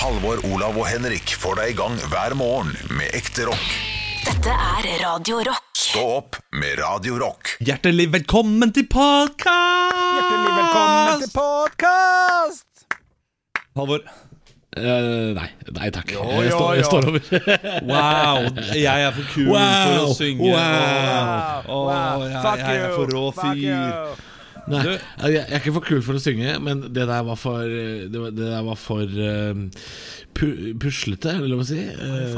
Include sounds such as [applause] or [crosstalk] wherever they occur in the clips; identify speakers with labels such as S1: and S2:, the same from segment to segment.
S1: Halvor, Olav og Henrik får deg i gang hver morgen med ekte rock.
S2: Dette er Radio Rock.
S1: Stå opp med Radio Rock.
S3: Hjertelig velkommen til podkast!
S4: Hjertelig velkommen til podkast!
S3: Halvor.
S5: Eh, nei, nei takk.
S4: Jo,
S5: jeg, står, jeg
S4: jo.
S5: står over.
S3: Wow, jeg er for kul for å synge.
S5: wow,
S3: Åh, wow. jeg,
S4: Fuck
S3: jeg er for rå
S4: fuck
S3: fyr.
S5: Nei,
S3: Du-
S5: jeg, jeg er ikke for kul for å synge, men det der var for Det, var, det der var for eh, pu, puslete, er det lov å si. Eh,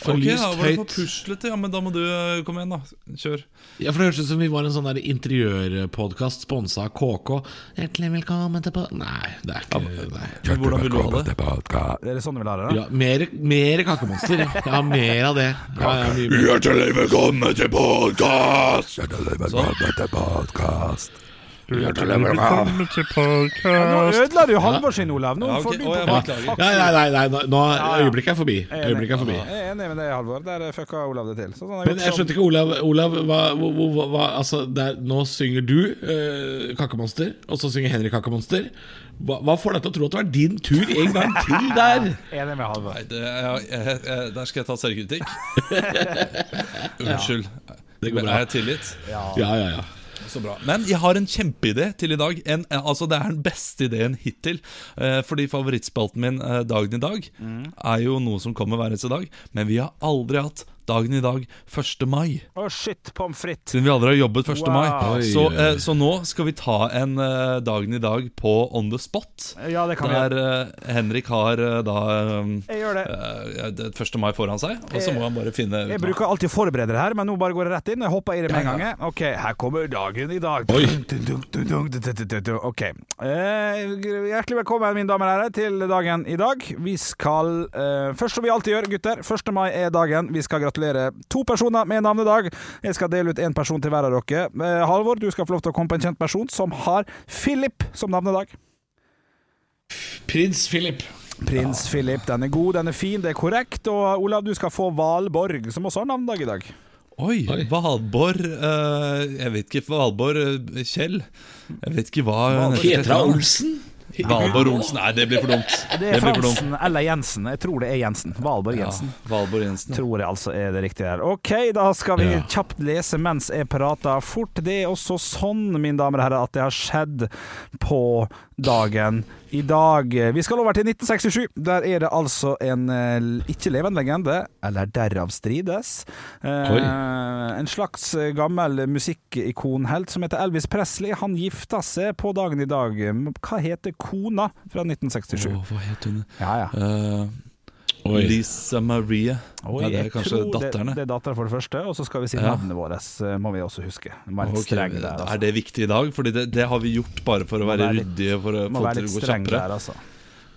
S5: for
S3: Ok,
S5: lyst,
S3: da var det for
S5: høyt.
S3: puslete. Ja, men da må du eh, komme igjen, da. Kjør.
S5: Ja, for Det hørtes ut som vi var en sånn der interiørpodkast sponsa av KK. Hjertelig velkommen til pod... Nei, det er ikke nei.
S3: Men hvordan vil du ha det?
S4: Er det sånn du vil ha det? da?
S5: Ja, mer, mer kakemonster. Ja, mer av det. Ja, ja.
S1: Hjertelig velkommen til podkast! Hjertelig velkommen til podkast. Hjertelig podkast.
S4: Ja, nå ødela du Halvor sin, Olav. Nå får du på.
S5: Nei, nei, nei, nei, nå, nå øyeblikket er forbi. Øyeblikket er forbi.
S4: Jeg er enig med deg, Halvor. Der fucka Olav det til. Så han
S5: Men jeg
S4: sånn.
S5: skjønte ikke, Olav, Olav hva, hva, hva, hva, altså, Nå synger du uh, Kakkemonster, og så synger Henrik Kakkemonster. Hva, hva får deg til å tro at det var din tur en gang til der? [laughs]
S4: Enig med Halvor.
S3: Nei, det, jeg, jeg, jeg, der skal jeg ta selvkritikk. [laughs] Unnskyld.
S5: Det går bra.
S3: Er jeg tilgitt?
S5: Ja, ja, ja.
S3: Så bra. Men jeg har en kjempeidé til i dag. En, eh, altså Det er den beste ideen hittil. Eh, fordi favorittspalten min, eh, Dagen i dag, er jo noe som kommer hver eneste dag. Men vi har aldri hatt Dagen i dag 1. mai.
S4: Å, shit, pommes frites.
S3: Siden vi aldri har jobbet 1.
S4: Wow.
S3: mai. Så, eh, så nå skal vi ta en eh, Dagen i dag på on the spot.
S4: Ja, det kan
S3: Der eh, Henrik har eh, da eh,
S4: Jeg gjør det.
S3: eh, 1. mai foran seg, og så må han bare finne
S4: Jeg bruker alltid å forberede det her, men nå bare går jeg rett inn. Jeg hopper i det med en gang. Ok, her kommer dagen i dag. Oi. Ok. Eh, hjertelig velkommen, mine damer og herrer, til dagen i dag. Vi skal eh, Først som vi alltid gjør, gutter. 1. mai er dagen. Vi skal gratulere to personer med navnedag. Jeg skal dele ut én person til hver av dere. Eh, Halvor, du skal få lov til å komme på en kjent person som har Philip som navnedag.
S5: Prins Philip.
S4: Prins Philip. Den er god, den er fin, det er korrekt. Og Olav, du skal få Valborg, som også har navnedag i dag.
S3: Oi,
S5: Oi.
S3: Valborg uh, Jeg vet ikke. Valborg uh, Kjell? Jeg vet ikke hva.
S5: Petra Olsen.
S3: Valborg Olsen. Nei, det blir for dumt.
S4: Det er. Fransen eller Jensen. Jeg tror det er Jensen. Valborg
S3: Ja,
S4: Jensen.
S3: Valborg Jensen.
S4: Tror jeg altså er det riktige her. Ok, da skal vi
S5: Ja.
S4: kjapt lese mens jeg prater fort. Det er også sånn, mine damer og herrer, at det har skjedd på dagen i dag. Vi skal over til 1967. Der er det altså en eh, ikke-levende legende, eller derav strides. Eh, en slags gammel musikkikonhelt som heter Elvis Presley. Han gifta seg på dagen i dag. Hva heter kona fra 1967?
S3: Åh, hva het hun?
S4: Ja, ja.
S3: Eh,
S5: Oi.
S3: Lisa Maria.
S4: Oi,
S3: ja, det er kanskje datterne.
S4: Det, det er datteren for det første, og så skal vi si
S3: Ja.
S4: navnet vårt, må vi også huske. Streng der,
S3: Er
S4: altså.
S3: det viktig i dag? Fordi det, det har vi gjort bare for å være ryddige. For å
S4: Må
S3: få
S4: være
S3: til å gå
S4: streng
S3: kjappere.
S4: der, altså.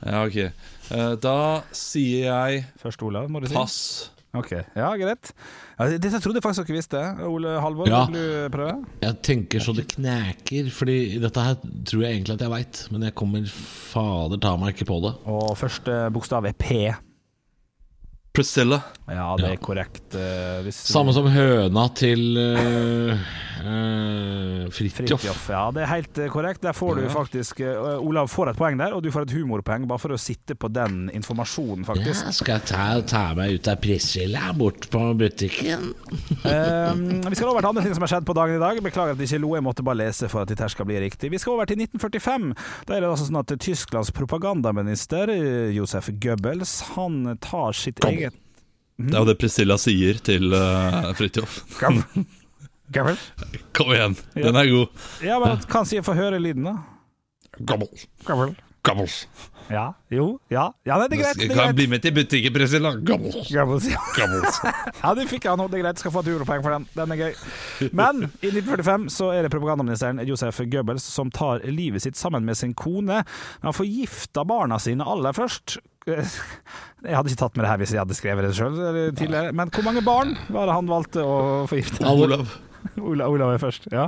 S3: Ja, ok Eh, Da sier jeg
S4: Først Olav, må du si.
S3: pass.
S4: Ok, ja, greit. Ja, dette trodde jeg faktisk dere visste. Ole Halvor,
S5: Ja.
S4: vil du prøve?
S5: Jeg tenker så det kneker, Fordi dette her tror jeg egentlig at jeg veit, men jeg kommer fader ta meg ikke på det.
S4: Og første bokstav er P.
S3: Priscilla.
S4: Ja, det er
S5: Ja.
S4: korrekt. Uh, hvis
S5: Samme som høna til uh, uh, Fridtjof.
S4: Fridtjof. Ja, det er helt korrekt. Der får du faktisk uh, Olav får et poeng der, og du får et humorpoeng bare for å sitte på den informasjonen, faktisk.
S5: Ja, skal jeg ta, ta meg ut av Priscilla bort på butikken? [laughs]
S4: Eh, vi skal over til andre ting som har skjedd på dagen i dag. Beklager at jeg ikke lo, jeg måtte bare lese for at dette skal bli riktig. Vi skal over til 1945. Da er det altså sånn at Tysklands propagandaminister Josef Goebbels Han tar sitt eget
S3: Det er jo det Priscilla sier til uh, Fridtjof.
S4: Goebbels?
S3: Kom igjen, den er god.
S4: Ja, men kan si få høre lyden, da.
S3: Gammel. Gammel.
S4: Ja, jo, ja. Ja, nei, det er greit. Det
S3: Kan
S4: greit.
S3: jeg bli med til butikken, Priscilla? Gammel. Gammel. [laughs]
S4: Ja, du fikk jeg nå. Det er greit. Skal få et europoeng for den. Den er gøy. Men i 1945 så er det propagandaministeren Josef Goebbels som tar livet sitt sammen med sin kone. Men Han forgifter barna sine aller først. Jeg hadde ikke tatt med det her hvis jeg hadde skrevet det sjøl tidligere. Men hvor mange barn var det han valgte å forgifte?
S3: Olav.
S4: Olav, Olav er først. Ja.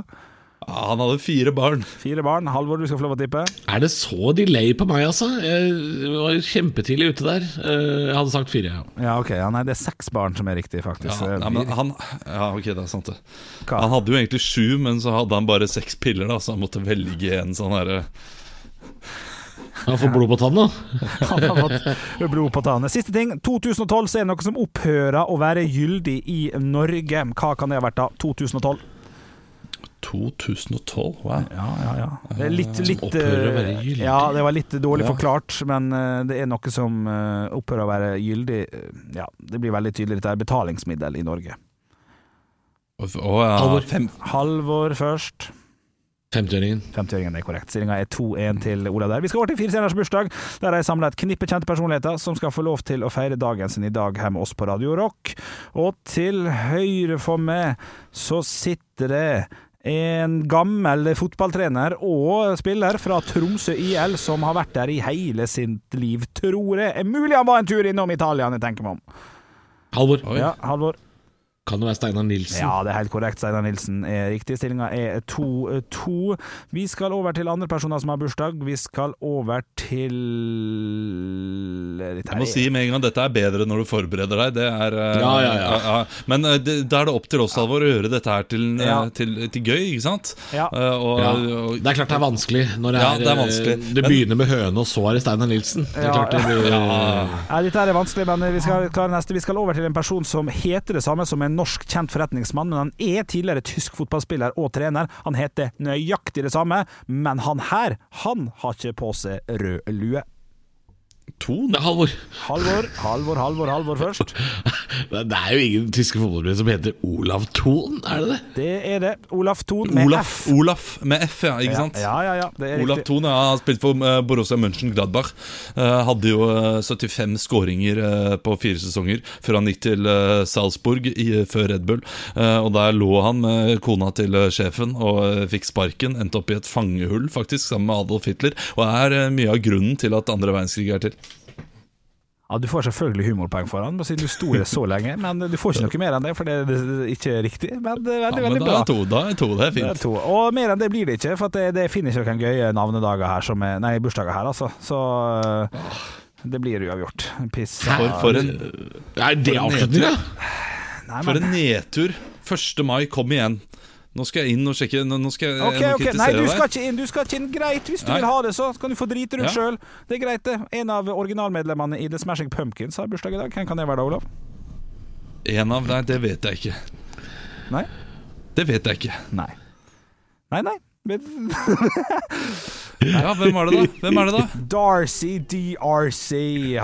S3: Ja, han hadde fire barn.
S4: Fire barn. Halvor, du skal få lov å tippe.
S5: Er det så delay på meg, altså? Jeg var kjempetidlig ute der. Eh, Jeg hadde sagt fire, ja.
S4: Ja, ok. Ja, nei, det er seks barn som er riktig, faktisk.
S3: Ja, nei, men han, ja, ok, det er sant det.
S4: Hva?
S3: Han hadde jo egentlig sju, men så hadde han bare seks piller, da, så han måtte velge en sånn herre
S5: Han får blod på tanna. [laughs]
S4: Han har fått blod på tannet. Siste ting. 2012 så er det noe som opphører å være gyldig i Norge. Hva kan det ha vært da? 2012?
S3: 2012, wow.
S4: Ja, ja, ja. Det er litt, litt
S5: opphører å være
S4: eh,
S5: gyldig.
S4: Ja, det var litt dårlig
S3: Ja.
S4: forklart, men eh, det er noe som eh, opphører å være gyldig. eh, Ja, det blir veldig tydelig. Dette er betalingsmiddel i Norge.
S3: Oh, ja.
S5: Halvor.
S3: Fem,
S4: Halvor først.
S5: 50-åringen.
S4: 50-åringen er korrekt. Stillinga er 2-1 til Olav der. Vi skal over til Fire stjerners bursdag. Der jeg samla et knippe kjente personligheter som skal få lov til å feire dagen sin i dag her med oss på Radio Rock. Og til høyre for meg så sitter det en gammel fotballtrener og spiller fra Tromsø IL som har vært der i hele sitt liv, tror jeg. Er mulig han var en tur innom Italia, jeg tenker meg om.
S5: Halvor.
S4: Ja, Halvor?
S5: Kan det være Steinar Nilsen?
S4: Ja, det er helt korrekt. Steinar Nilsen er riktig. Stillinga er 2-2. Vi skal over til andre personer som har bursdag. Vi skal over til
S3: Jeg må si med en gang dette er bedre når du forbereder deg. Det er, eh,
S5: Ja, ja, ja.
S3: Men eh, da er det opp til oss Alvor, å gjøre dette her til, eh,
S4: Ja.
S3: til, til gøy, ikke sant?
S4: Ja.
S3: Eh, og, og,
S5: Det er klart det er vanskelig når det
S3: Ja,
S5: er,
S3: det er vanskelig.
S5: eh, Det
S3: Men-
S5: begynner med høne, og så er det Steinar Nilsen. Det er
S4: Ja,
S5: klart det blir
S4: ja. dette er vanskelig, men vi skal klare neste. Vi skal over til en person som heter det samme som en norsk kjent forretningsmann, men han er tidligere tysk fotballspiller og trener. Han heter nøyaktig det samme, men han her, han har ikke på seg rød lue.
S3: To
S5: Det er Halvor.
S4: Halvor, Halvor, Halvor, Halvor først. [laughs]
S5: Det er jo ingen tyske fotballspillere som heter Olav Thon, er det det?
S4: Det er det. Olav Thon med
S3: Olaf,
S4: F.
S3: Olaf med F, ja. Ikke sant?
S4: Ja, ja, ja. Det er Olav.
S3: Thon ja, har spilt for eh, Borussia Mönchengladbach. Uh, hadde jo eh, 75 skåringer eh, på fire sesonger før han gikk til eh, Salzburg i, før Red Bull. Eh, og Der lå han med kona til eh, sjefen og eh, fikk sparken. Endte opp i et fangehull faktisk sammen med Adolf Hitler. Og er eh, mye av grunnen til at andre verdenskrig er til.
S4: Ja, Du får selvfølgelig humorpoeng for han, siden du sto det så lenge. Men du får ikke noe mer enn det, for det er ikke riktig. Men det er veldig,
S3: Ja, men
S4: veldig bra.
S3: to, da er to, det er
S4: Det er
S3: fint.
S4: to. Og mer enn det blir det ikke, for det, det finner ikke noen gøye navnedager her som er, Nei, bursdager her, altså. Så det blir uavgjort. Piss.
S3: For, for, en,
S5: Er det
S3: For en
S5: avslutninga?
S3: For en nedtur. 1. mai, kom igjen. Nå skal jeg inn og sjekke. Nå skal jeg,
S4: Ok,
S3: okay. må
S4: ok, Nei, du skal ikke inn. Du skal ikke inn. Greit, hvis du
S3: Nei.
S4: vil ha det, så kan du få drite rundt
S3: Ja.
S4: sjøl. Det er greit, det. En av originalmedlemmene i The Smashing Pumpkins har bursdag i dag. Hvem kan det være da, Olav?
S3: En av Nei, det vet jeg ikke.
S4: Nei?
S3: Det vet jeg ikke.
S4: Nei. Nei, nei. [laughs] [laughs]
S3: Ja, Hvem var det, da? Hvem er det da? [laughs]
S4: Darcy DRC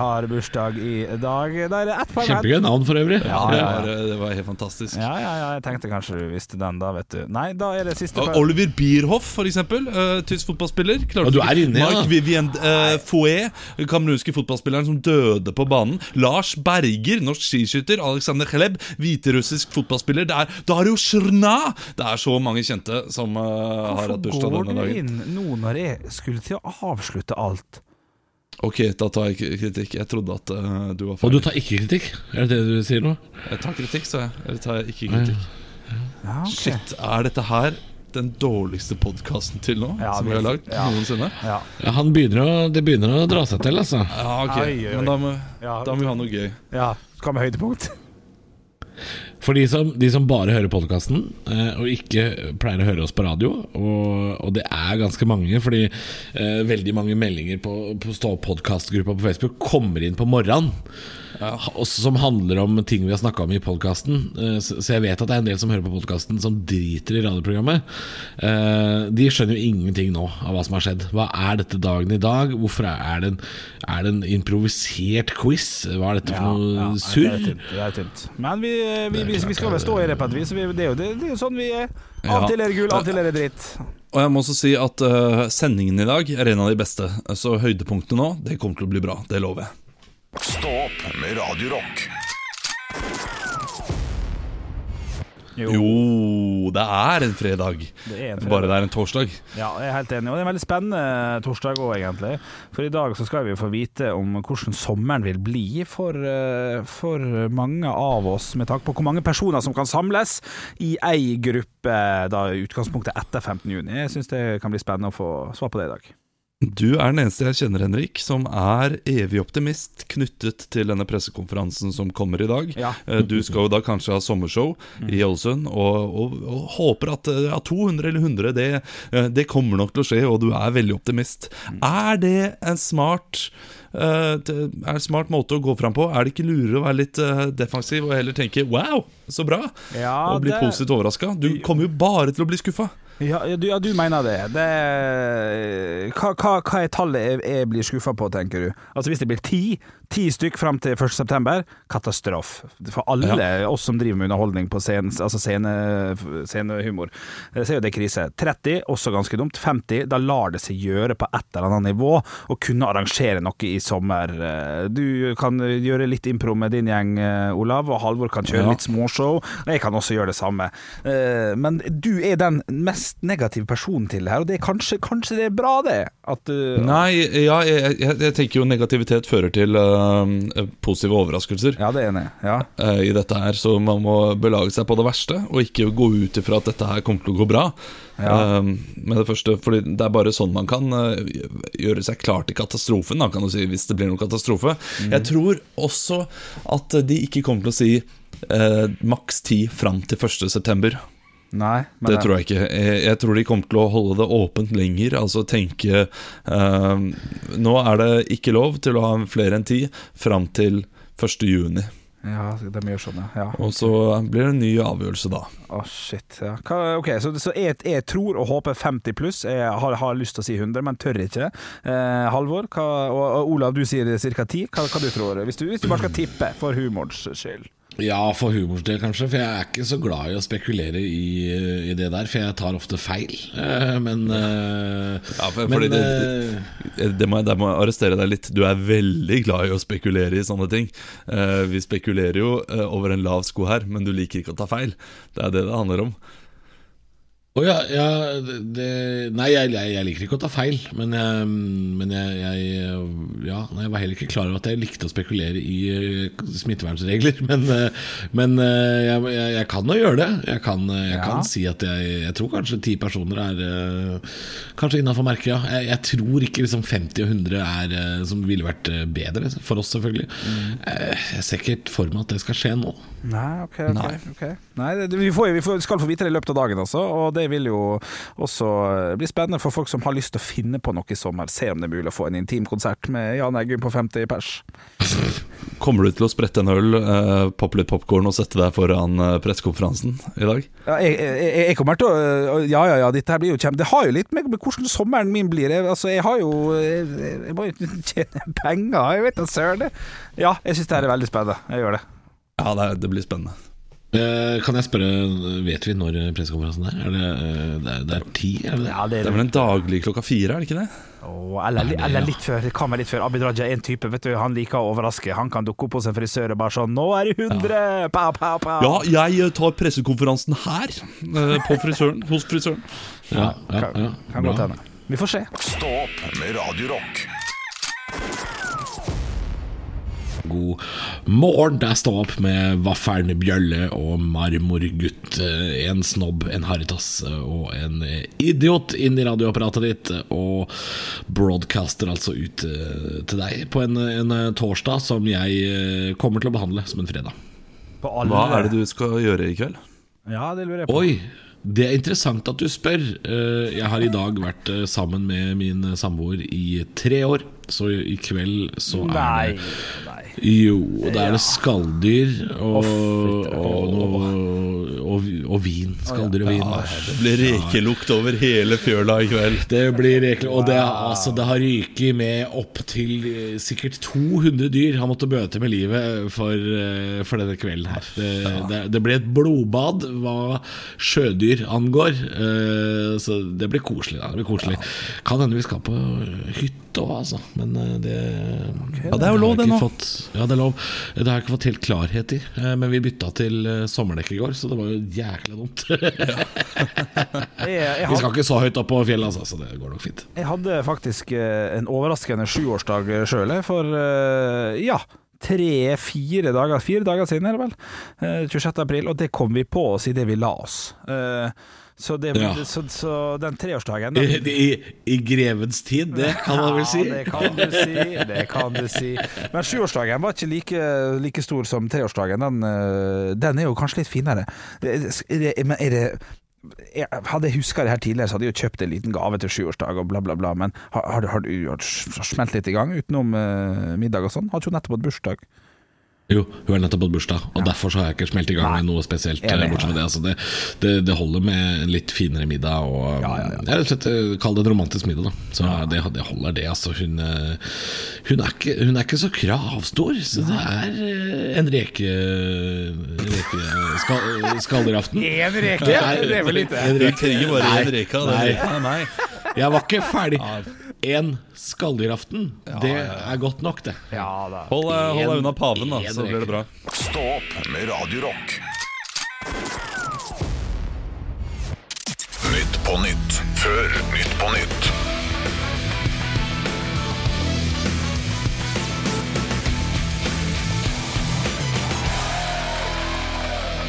S4: har bursdag i dag. Da det.
S5: Kjempegøy navn for øvrig.
S4: Ja,
S3: Det
S4: ja,
S3: var, eh, det var helt fantastisk.
S4: Ja, ja, ja, jeg tenkte kanskje du visste den da, vet du. Nei, da er det siste.
S3: Oliver Bierhoff, for eksempel. Uh, tysk fotballspiller. Klarte
S5: du er inne, ja.
S3: Mark Vivien uh, Fouet, kamerunske fotballspilleren som døde på banen. Lars Berger, norsk skiskytter. Alexander Kheleb, hviterussisk fotballspiller. Det er Dario Shrna! Det er så mange kjente som uh, har hatt bursdag
S4: Går
S3: denne
S4: du
S3: dagen.
S4: inn nå når jeg skulle til å avslutte alt?
S3: Ok, da tar jeg kritikk. Jeg trodde at uh, du var
S5: Og du tar ikke kritikk? Er det det du sier nå?
S3: Jeg tar kritikk, sa jeg. Eller tar jeg ikke kritikk?
S4: Ja, okay.
S3: Shit, er dette her den dårligste podkasten til nå?
S4: Ja,
S3: som vi har lagd
S4: ja.
S3: noensinne?
S4: Ja.
S5: Ja, han begynner å, det begynner å dra seg til, altså.
S3: Ja, ok.
S4: Oi, oi, oi.
S3: Men da må,
S4: Ja.
S3: da må vi ha noe gøy.
S4: ja. Skal vi ha høydepunkt?
S5: For de som, de som bare hører podkasten, eh, og ikke pleier å høre oss på radio, og, og det er ganske mange, fordi eh, veldig mange meldinger på, på Stå opp-podkastgruppa på Facebook kommer inn på morgenen. Og som handler om ting vi har snakka om i podkasten. Så så jeg vet at det er en del som hører på podkasten som driter i radioprogrammet. Eh, De skjønner jo ingenting nå av hva som har skjedd. Hva er dette dagen i dag? Hvorfor er det en, er det en improvisert quiz? Hva er dette for noe
S4: Det er
S5: surr?
S4: Det er tynt. Men vi, vi, vi, vi skal vel stå i det på et vis. Det, er jo, det, det er sånn vi er. Av og
S3: Ja.
S4: til er det gull, av og til er det dritt.
S3: Og jeg må også si at uh, sendingen i dag er en av de beste. Så høydepunktene nå, det kommer til å bli bra. Det lover jeg.
S1: Stå opp med Radio Rock.
S3: Jo, det er en fredag.
S4: Det er en fredag.
S3: Bare det er en torsdag.
S4: Ja, jeg er helt enig. Og det er en veldig spennende torsdag òg, egentlig. For i dag så skal vi få vite om hvordan sommeren vil bli for, eh, for mange av oss, med tanke på hvor mange personer som kan samles i ei gruppe, da i utgangspunktet etter 15. juni. Jeg syns det kan bli spennende å få svar på det i dag.
S3: Du er den eneste jeg kjenner, Henrik, som er evig optimist knyttet til denne pressekonferansen som kommer i dag.
S4: Ja.
S3: Eh, Du skal jo da kanskje ha sommershow i Ålesund, og, og, og håper at eh, ja, 200 eller 100, det, eh, det kommer nok til å skje, og du er veldig optimist. Er det en smart Uh, det er en smart måte å gå fram på? Er det ikke lurere å være litt uh, defensiv og heller tenke 'wow, så bra',
S4: Ja,
S3: og bli
S4: det-
S3: positivt overraska? Du kommer jo bare til å bli skuffa.
S4: Ja, ja, du, ja, du mener det. det hva, hva, hva er tallet jeg, jeg blir skuffa på, tenker du? Altså Hvis det blir ti, ti stykk fram til 1.9., katastrofe. For alle oss som driver med underholdning på altså scene, scenehumor, eh, så er jo det krise. 30, også ganske dumt. 50, da lar det seg gjøre på et eller annet nivå å kunne arrangere noe i sommer. Eh, Du kan gjøre litt impro med din gjeng, eh, Olav, og Halvor kan kjøre
S3: Ja.
S4: litt småshow. Jeg kan også gjøre det samme. Men du er den mest negative person til her, og det er kanskje, kanskje det er bra, det? At du
S3: Nei, ja, jeg, jeg, jeg tenker jo negativitet fører til øh, positive overraskelser
S4: Ja, det er enig. Ja.
S3: øh, i dette her, så man må belage seg på det verste, og ikke gå ut ifra at dette her kommer til å gå bra.
S4: Ja.
S3: øh, med det første, for det er bare sånn man kan gjøre seg klar til katastrofen, da, kan du si, hvis det blir noen katastrofe.
S4: Mm.
S3: Jeg tror også at de ikke kommer til å si maks ti fram til 1.9.
S4: Nei, men
S3: Det tror jeg ikke. Jeg, jeg tror de kommer til å holde det åpent lenger. Altså tenke uh, Nå er det ikke lov til å ha flere enn ti fram til 1. juni.
S4: Ja, de gjør sånn, ja. ja.
S3: Og så blir det en ny avgjørelse da.
S4: Å, shit. Ja. Ok, Så, så jeg, jeg tror og håper 50 pluss. Jeg har, har lyst til å si 100, men tør ikke. Eh, Halvor hva, og, og Olav, du sier ca. 10. Hva, hva du tror Hvis du, hvis du bare skal tippe, for humorens skyld.
S5: Ja, for humors del kanskje, for jeg er ikke så glad i å spekulere i, i det der, for jeg tar ofte feil. Eh, Men, eh,
S3: Ja, for-
S5: men
S3: det, det-
S5: eh,
S3: Det må, der må jeg arrestere deg litt. Du er veldig glad i å spekulere i sånne ting. Vi spekulerer jo over en lav sko her, men du liker ikke å ta feil. Det er det det handler om.
S5: Å ja, ja det, Nei, jeg, jeg, liker ikke å ta feil, men jeg, men jeg, jeg Ja, jeg var heller ikke klar over at jeg likte å spekulere i eh, smittevernregler. [laughs] Men, eh, men eh, jeg, kan jo gjøre det. Jeg kan, jeg
S4: Ja.
S5: kan si at jeg, jeg tror kanskje ti personer er Kanskje innafor merket, ja. Jeg, tror ikke liksom 50 og 100 er som ville vært bedre, for oss selvfølgelig. Eh, Jeg ser ikke for meg at det skal skje nå.
S4: Nei, ok, okay,
S3: Nei.
S4: okay. Nei, det, vi, får, vi får, skal få vite det i løpet av dagen altså. og det vil jo også bli spennende for folk som har lyst til å finne på noe i sommer. Se om det er mulig å få en intimkonsert med Jan Eggum på 50 pers. [laughs]
S3: Kommer du til å sprette en øl, eh, poppe litt popkorn og sette deg foran eh, pressekonferansen i dag?
S4: Ja, jeg, jeg, jeg kommer til å Ja, ja, ja, dette her blir jo kjempe... Det har jo litt med, med hvordan sommeren min blir. Jeg, altså, jeg har jo Jeg, jeg må jo [laughs] tjene penger, jeg vet da søren. det. Ja, jeg syns det her er veldig spennende. Jeg gjør det.
S3: Ja, det, det blir spennende.
S5: Eh, Kan jeg spørre, vet vi når pressekonferansen er? Er det, eh, det, er, det er ti? Er det?
S4: Ja, det
S3: Det er vel en daglig klokka fire, er det ikke det?
S4: Oh, eller,
S5: det,
S4: eller litt før. Det kan være litt før. Abid Raja er en type, vet du. Han liker å overraske. Han kan dukke opp hos en frisør og bare sånn 'Nå er det 100!' Pow, pow, pow.
S3: Ja, jeg eh, tar pressekonferansen her, på frisøren, hos frisøren.
S5: Ja, ja,
S4: kan,
S5: ja,
S4: kan godt hende. Vi får se.
S1: Stå opp med Radio Rock.
S5: God morgen. Det står Stå opp med Vaffelen Bjølle og Marmorgutt. Eh, En snobb, en Haritas eh, og en eh, idiot inn i radioapparatet ditt. Og broadcaster altså ut til deg på en, en torsdag som jeg kommer til å behandle som en fredag.
S4: På alle.
S3: Hva er det du skal gjøre i kveld?
S4: Ja, det lurer jeg på.
S5: Oi, det er interessant at du spør. Eh, Jeg har i dag vært sammen med min samboer i tre år, så i kveld så er
S4: Nei,
S5: det
S4: nei.
S5: Jo, da er det skalldyr og, og, og, og vin. Skalldyr og vin.
S3: Det blir rekelukt over hele fjøla i kveld.
S5: Det blir rekelukt. Og det, altså, det har ryket med opptil eh, sikkert 200 dyr han måtte bøte med livet for, eh, for denne kvelden her. Det, det, det ble et blodbad hva sjødyr angår. eh, Så det blir koselig. Da. Det blir koselig. Kan hende vi skal på hytte òg, altså. Men det, det
S3: Ja, det er jo lov, det nå.
S5: fått- Ja, det er lov. Det har jeg ikke fått helt klarhet i. eh, Men vi bytta til eh, sommerdekk i går, så det var jo jækla dumt. [laughs] Vi skal ikke så høyt opp på fjellet, altså, så det går nok fint.
S4: jeg hadde faktisk eh, en overraskende sjuårsdag sjøl, for eh, ja. tre-fire dager Fire dager siden, er det vel? Eh, 26. april. Og det kom vi på oss idet vi la oss. Eh, så, det,
S5: Ja.
S4: så, så den treårsdagen
S5: I,
S4: den,
S5: i, I grevens tid, det [laughs] kan man vel si.
S4: Ja, det kan du si. Det kan du si. Men sjuårsdagen var ikke like, like stor som treårsdagen. Den, eh, den er jo kanskje litt finere. Er men er det jeg, hadde jeg huska det her tidligere, så hadde jeg jo kjøpt en liten gave til sjuårsdag og bla, bla, bla. Men har, har, du- har du smelt litt i gang utenom uh, middag og sånn? Hadde jo nettopp hatt bursdag.
S5: Jo, hun har nettopp hatt bursdag, og derfor så har jeg ikke smelt i gang med noe spesielt. eh,
S4: Enig.
S5: Bortsett fra det, altså det, det, det holder med en litt finere middag. Og,
S4: Ja, ja, ja.
S5: Jeg rett og slett eh, Kall det en romantisk middag. Da. Så det, det holder, det. Altså. Hun, eh, hun, er ikke, hun er ikke så kravstor, så det er eh, en reke... reke skal, skallderaften.
S4: Én [laughs] reke?
S5: Det
S4: Det er vel
S5: ikke
S3: Du
S5: reke.
S3: trenger bare
S5: en
S3: én reka.
S5: nei.
S3: det er.
S5: Jeg var ikke ferdig. En ja, det er godt nok, det.
S4: Ja da.
S3: Hold, deg- hold deg unna paven, da, så blir det bra.
S1: Stå opp med Radiorock. Nytt på nytt før Nytt på nytt.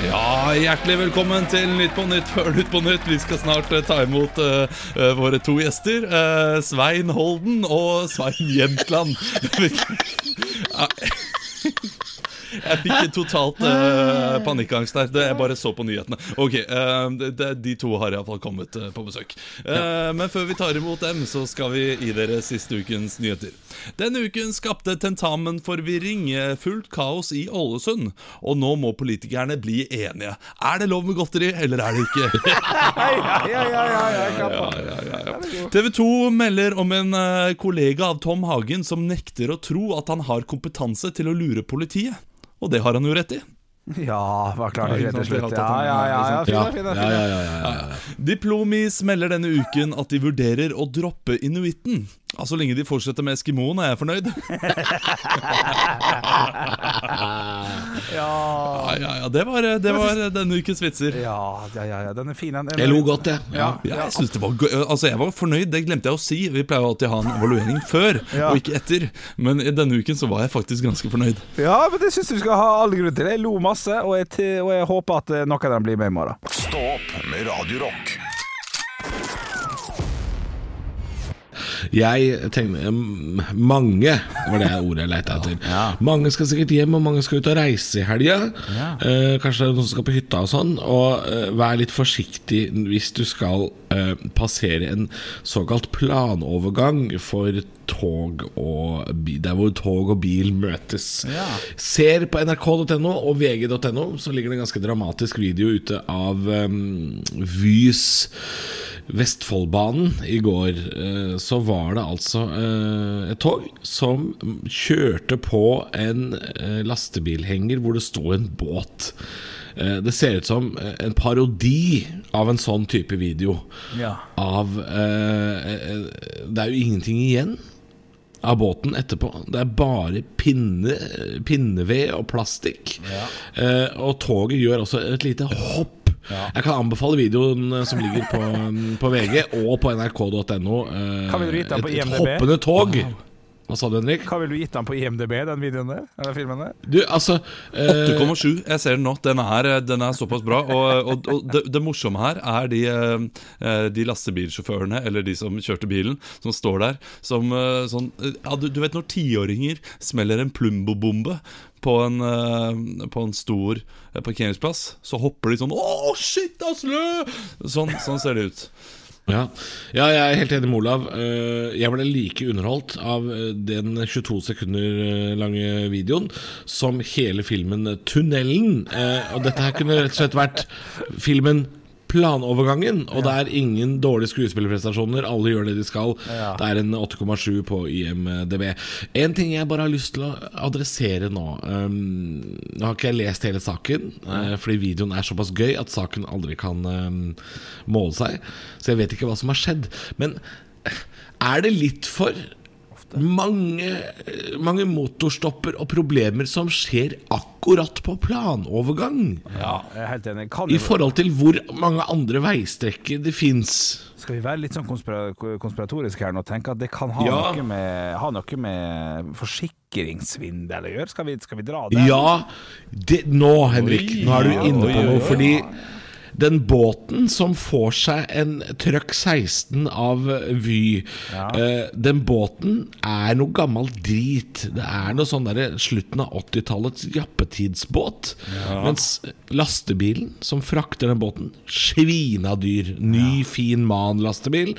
S3: Ja, Hjertelig velkommen til Nytt på Nytt før Nytt på Nytt. Vi skal snart eh, ta imot eh, eh, våre to gjester. eh, Svein Holden og Svein Jentland. [laughs] Jeg fikk totalt uh, panikkangst der. Det, jeg bare så på nyhetene. Ok, uh, det, De to har iallfall kommet uh, på besøk. Eh, Men før vi tar imot dem, så skal vi gi dere siste ukens nyheter. Denne uken skapte tentamenforvirring fullt kaos i Ålesund. Og nå må politikerne bli enige. Er det lov med godteri, eller er det ikke? [laughs]
S4: Ja, ja, ja, ja, ja, klappa.
S3: TV 2 melder om en kollega av Tom Hagen som nekter å tro at han har kompetanse til å lure politiet. Og det har han jo rett i.
S4: Ja, var klart det
S3: Ja,
S4: til slutt. Ja, ja, ja. ja,
S3: liksom.
S5: Ja, ja, ja, ja, ja, ja.
S3: Diplomis melder denne uken at de vurderer å droppe inuitten. Ja, Så lenge de fortsetter med eskimoen, er jeg fornøyd. [laughs]
S4: Ja,
S3: Ja, ja, Det var, det var denne ukens vitser.
S4: ja, ja, ja, ja, den er fin. Den,
S5: Jeg lo godt, jeg. Ja.
S3: Ja, jeg, synes det var gøy. altså, jeg var fornøyd, det glemte jeg å si. Vi pleier alltid å ha en evaluering før, og ikke etter. Men denne uken så var jeg faktisk ganske fornøyd.
S4: Ja, men det syns jeg du skal ha all grunn til. Jeg lo masse, og jeg, og jeg håper at eh, noen av dem blir med i morgen.
S1: Stå opp med Radio Rock.
S5: Jeg tenkte mm, Mange var det ordet jeg leita etter. Mange skal sikkert hjem, og mange skal ut og reise i helga. Eh, kanskje det er noen som skal på hytta og sånn. Og eh, vær litt forsiktig hvis du skal eh, passere en såkalt planovergang for tog og bil, der hvor tog og bil møtes. Ser på nrk.no og vg.no, så ligger det en ganske dramatisk video ute av um, Vys Vestfoldbanen i går eh, så var det altså eh, et tog som kjørte på en eh, lastebilhenger hvor det sto en båt. Det ser ut som en parodi av en sånn type video.
S4: Ja.
S5: Av Det er jo ingenting igjen av båten etterpå. Det er bare pinne, pinneved og plastikk. Eh, og toget gjør også et lite hopp. Jeg kan anbefale videoen eh, som ligger på, [laughs] på VG og på nrk.no. Eh,
S4: den på
S5: et, et hoppende tog. Hva sa du, Henrik?
S4: Hva ville du gitt den på IMDb, den videoen der? Eller filmen der?
S5: Du, altså eh,
S3: 8,7. Jeg ser den nå. Den er, den er såpass bra. Og, og, og det, det morsomme her er de, eh, de lastebilsjåførene, eller de som kjørte bilen, som står der som eh, sånn ja, du, du vet når tiåringer smeller en Plumbo-bombe på en, eh, på en stor eh, parkeringsplass, så hopper de sånn Å, shit, Asle! Sånn, sånn ser det ut.
S5: Ja. ja, jeg er helt enig med Olav. Eh, Jeg ble like underholdt av eh, den 22 sekunder eh, lange videoen som hele filmen 'Tunnelen'. Og dette her kunne rett og slett vært filmen Planovergangen, og det er ingen dårlige skuespillerprestasjoner. Alle gjør det de skal. Det er en 8,7 på IMDb. En ting jeg bare har lyst til å adressere nå um, Nå har ikke jeg lest hele saken, uh, fordi videoen er såpass gøy at saken aldri kan um, måle seg. Så jeg vet ikke hva som har skjedd. Men eh, er det litt for mange, mange motorstopper og problemer som skjer akkurat på planovergang.
S4: Ja, jeg er helt enig. Kan
S5: I forhold til hvor mange andre veistrekker det fins.
S4: skal vi være litt sånn konspira konspiratoriske her nå og tenke at det kan ha,
S5: Ja.
S4: noe, med, ha noe med forsikringssvindel å gjøre? Skal vi, skal vi dra det?
S5: Ja, det, nå Henrik,
S3: Oi,
S5: nå er du inne på noe. Fordi den båten som får seg en trøkk 16 av Vy, eh, den båten er noe gammel drit. Det er noe sånn derre slutten av 80-tallets jappetidsbåt. Mens lastebilen som frakter den båten, svina dyr. Ny, fin Man-lastebil.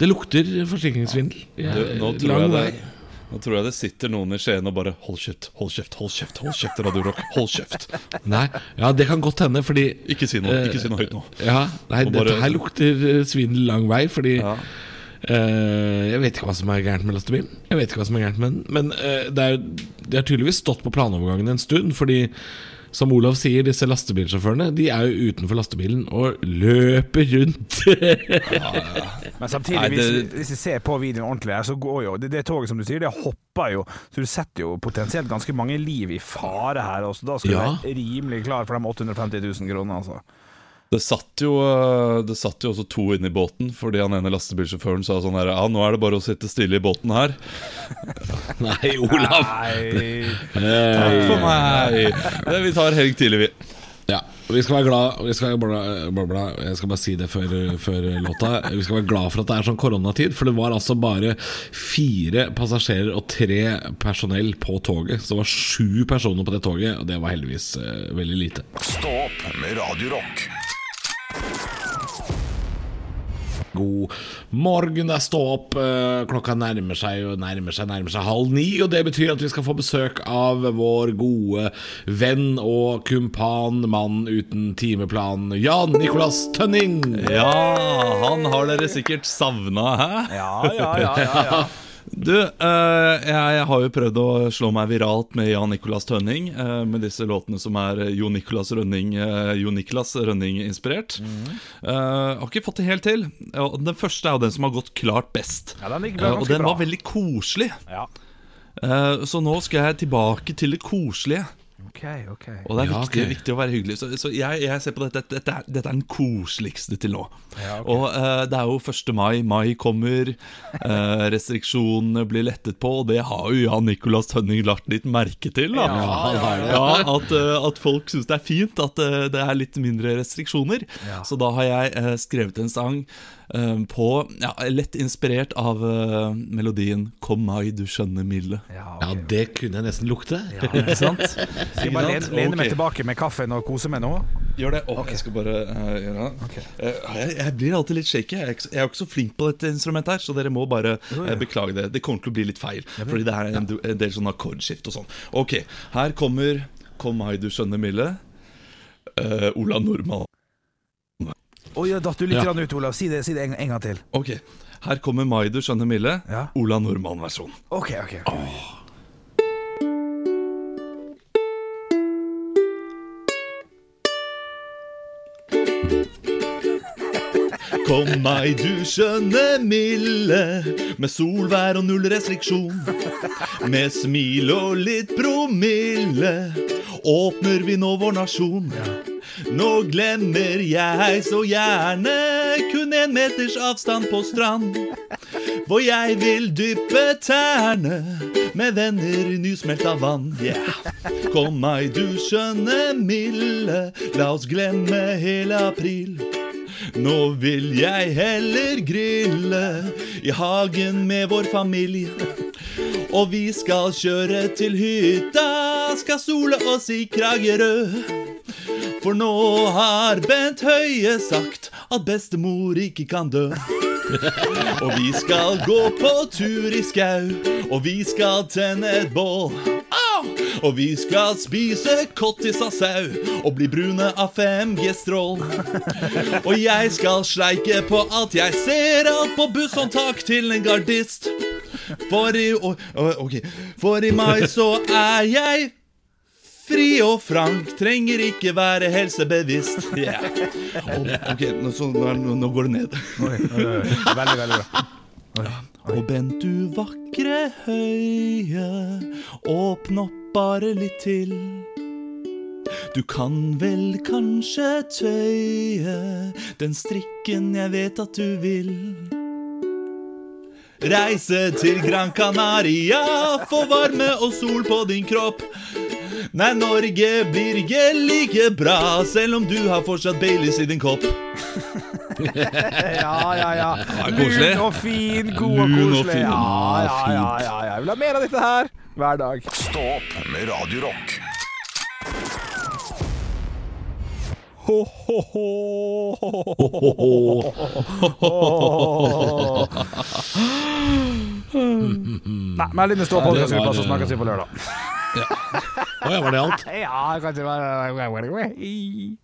S5: Det lukter forsikringssvindel.
S3: Ja, nå, tror
S5: Lang
S3: jeg det, nå tror jeg det sitter noen i Skien og bare Hold kjeft, hold kjeft, hold kjeft, hold kjeft, Radio Rock, hold kjeft.
S5: Nei, ja, det kan godt hende, fordi
S3: Ikke si noe, ikke si noe høyt nå.
S5: Ja, nei,
S3: bare-
S5: dette her lukter eh, svindel lang vei, fordi
S3: Ja.
S5: Uh, Jeg vet ikke hva som er gærent med lastebilen. Jeg vet ikke hva som er gærent med den Men uh, det, er, det har tydeligvis stått på planovergangen en stund, fordi som Olav sier, disse lastebilsjåførene De er jo utenfor lastebilen og løper rundt. [laughs]
S4: Men samtidig,
S3: Nei, det-
S4: hvis, hvis vi ser på videoen ordentlig her, så går jo det, det toget som du sier, det hopper jo. Så du setter jo potensielt ganske mange liv i fare her også. Da skal
S5: Ja.
S4: du være rimelig klar for de 850 000 kronene, altså.
S3: Det satt jo øh, Det satt jo også to inne i båten fordi han ene lastebilsjåføren sa sånn her Ja, nå er det bare å sitte stille i båten her. [laughs]
S5: Nei, Olav!
S4: Nei
S3: Takk for meg! Det, vi tar helg tidlig, vi.
S5: Ja, vi skal være glad vi skal, bla, bla, bla, Jeg skal bare si det før, før låta. Vi skal være glad for at det er sånn koronatid. For det var altså bare fire passasjerer og tre personell på toget. Så det var sju personer på det toget, og det var heldigvis uh, veldig lite.
S1: Stopp med Radio
S5: God morgen, det er stå opp. Eh, Klokka nærmer seg og nærmer seg, nærmer seg halv ni. Og det betyr at vi skal få besøk av vår gode venn og kumpan, mann uten timeplan, Jan Nicolas Tønning.
S3: Ja, han har dere sikkert savna, hæ?
S4: Ja, ja, ja, ja, ja. [laughs]
S3: Du, eh, jeg har jo prøvd å slå meg viralt med Jan Nicolas Tønning. eh, med disse låtene som er Jo Nicolas Rønning Jo Nicolas Rønning-inspirert. Eh, har ikke fått det helt til. Den første er jo den som har gått klart best.
S4: Ja, den
S3: Eh, og
S4: den
S3: den
S4: bra.
S3: var veldig koselig.
S4: Ja.
S3: Eh, så nå skal jeg tilbake til det koselige.
S4: Ok, ok.
S3: Og det er
S5: Ja,
S3: viktig,
S5: okay.
S3: viktig å være hyggelig. Så, så jeg, jeg ser på dette Dette, er- dette er den koseligste til nå.
S4: Ja.
S3: Og uh, det er jo 1. mai. Mai kommer. uh, restriksjonene blir lettet på, og det har jo Jan Nicolas Tønning lagt litt merke til. Da.
S4: Ja, han har det.
S3: Ja, at, uh, at folk syns det er fint at det er litt mindre restriksjoner.
S4: Ja.
S3: Så da har jeg skrevet en sang på ja, Lett inspirert av uh, melodien 'Kom mai, du skjønne milde'.
S4: Ja,
S5: Ja, det kunne jeg nesten lukte.
S3: Ikke sant? [laughs]
S4: Skal jeg bare lene, lene meg tilbake med kaffen og kose meg nå?
S3: Gjør det. Å, Jeg skal bare uh, gjøre det. Eh, jeg, jeg blir alltid litt shaky. Jeg er, ikke, jeg er ikke så flink på dette instrumentet, her så dere må bare uh, beklage det. Det kommer til å bli litt feil, fordi det er en, en del sånn akkordskift og sånn. Ok, her kommer 'Kom meg, du skjønne milde'. Eh, Ola Normann.
S4: Oi, ja, datt du litt
S5: Ja.
S4: ut, Olav. Si det, si det en, en gang til.
S3: Ok, her kommer 'Mai, du skjønne milde'.
S4: Ja.
S3: Ola Nordmann-versjon.
S4: Ok, ok. ok.
S3: Kom meg, du skjønne milde, med solvær og null restriksjon. Med smil og litt promille åpner vi nå vår nasjon. Nå glemmer jeg så gjerne kun en meters avstand på strand. For jeg vil dyppe tærne med venner i nysmelta vann. Yeah. Kom meg, du skjønne milde, la oss glemme hele april. Nå vil jeg heller grille i hagen med vår familie. Og vi skal kjøre til hytta, skal sole oss i Kragerø. For nå har Bent Høie sagt at bestemor ikke kan dø. Og vi skal gå på tur i skau, og vi skal tenne et bål. Og vi skal spise kottis av sau og bli brune av 5G-strål. Og jeg skal sleike på at jeg ser alt på busshåndtak til en gardist. For i, å- å- ok. For i mai så er jeg fri og frank, trenger ikke være helsebevisst. Yeah. Oh, ok, nå, så, nå, nå, går det ned.
S4: Oi, oi, oi. Veldig, veldig bra.
S3: Og bent du vakre høye, åpne opp bare litt til. Du kan vel kanskje tøye den strikken jeg vet at du vil. Reise til Gran Canaria, få varme og sol på din kropp. Nei, Norge blir ikke like bra, selv om du har fortsatt Baileys i din kopp. [laughs]
S4: Ja, ja, ja. Lun og fin, god og
S3: Lun og
S4: koselig.
S3: fin.
S4: Ja, ja, ja, ja, ja. Jeg vil ha mer av dette her hver dag.
S1: Stå opp med Radio Rock.
S4: Ho, ho, ho. Nei, men inn i stå-podkastgruppa, så snakkes vi på lørdag.
S5: Å ja, var det alt? [laughs]
S4: Ja,